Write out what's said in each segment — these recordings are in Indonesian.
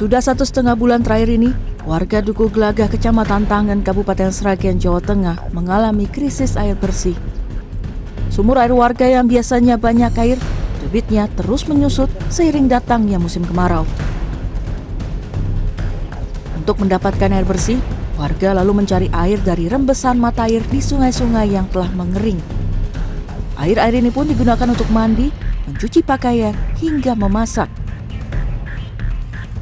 Sudah satu setengah bulan terakhir ini, warga Duku Gelagah, Kecamatan Tangan, Kabupaten Sragen, Jawa Tengah mengalami krisis air bersih. Sumur air warga yang biasanya banyak air, debitnya terus menyusut seiring datangnya musim kemarau. Untuk mendapatkan air bersih, warga lalu mencari air dari rembesan mata air di sungai-sungai yang telah mengering. Air-air ini pun digunakan untuk mandi, mencuci pakaian, hingga memasak.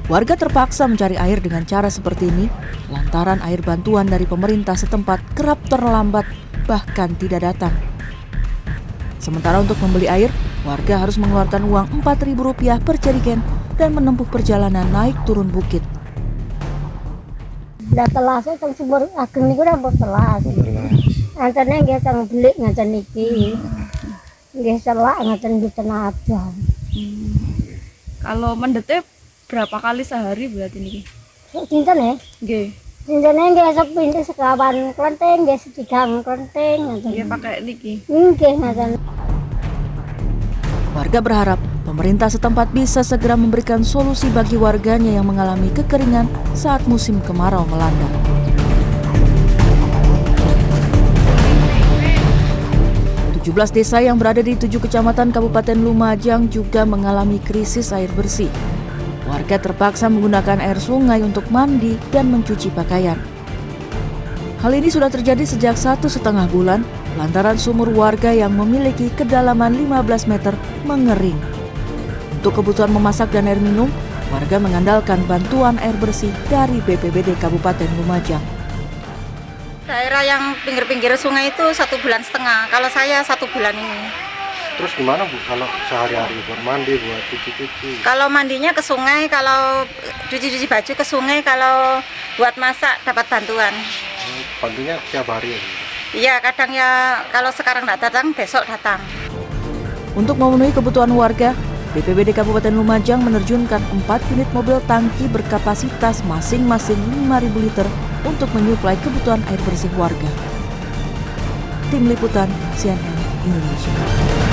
Warga terpaksa mencari air dengan cara seperti ini lantaran air bantuan dari pemerintah setempat kerap terlambat bahkan tidak datang. Sementara untuk membeli air, warga harus mengeluarkan uang Rp4.000 per jerigen dan menempuh perjalanan naik turun bukit. Dah telas teng sumber ageng niku ora mbok telas. Antene nggih teng belik ngaten iki. Nggih selak ngaten di tenaga. Kalau mendete berapa kali sehari berarti ini? Sinten ya? Nggih. Sintene nggih sok pintu sekawan klenteng nggih sedigang klenteng. Nggih pakai niki. Nggih ngaten. Warga berharap pemerintah setempat bisa segera memberikan solusi bagi warganya yang mengalami kekeringan saat musim kemarau melanda. Tujuh belas desa yang berada di tujuh kecamatan Kabupaten Lumajang juga mengalami krisis air bersih. Warga terpaksa menggunakan air sungai untuk mandi dan mencuci pakaian. Hal ini sudah terjadi sejak satu setengah bulan lantaran sumur warga yang memiliki kedalaman 15 meter mengering. Untuk kebutuhan memasak dan air minum, warga mengandalkan bantuan air bersih dari BPBD Kabupaten Lumajang. Daerah yang pinggir-pinggir sungai itu satu bulan setengah. Kalau saya satu bulan ini. Terus gimana Bu kalau sehari-hari buat mandi, buat cuci-cuci? Kalau mandinya ke sungai, kalau cuci-cuci baju ke sungai, kalau buat masak dapat bantuan. Hmm, Bantunya tiap hari ya? Iya, kadang ya kalau sekarang tidak datang, besok datang. Untuk memenuhi kebutuhan warga, BPBD Kabupaten Lumajang menerjunkan 4 unit mobil tangki berkapasitas masing-masing 5.000 liter untuk menyuplai kebutuhan air bersih warga. Tim Liputan CNN Indonesia.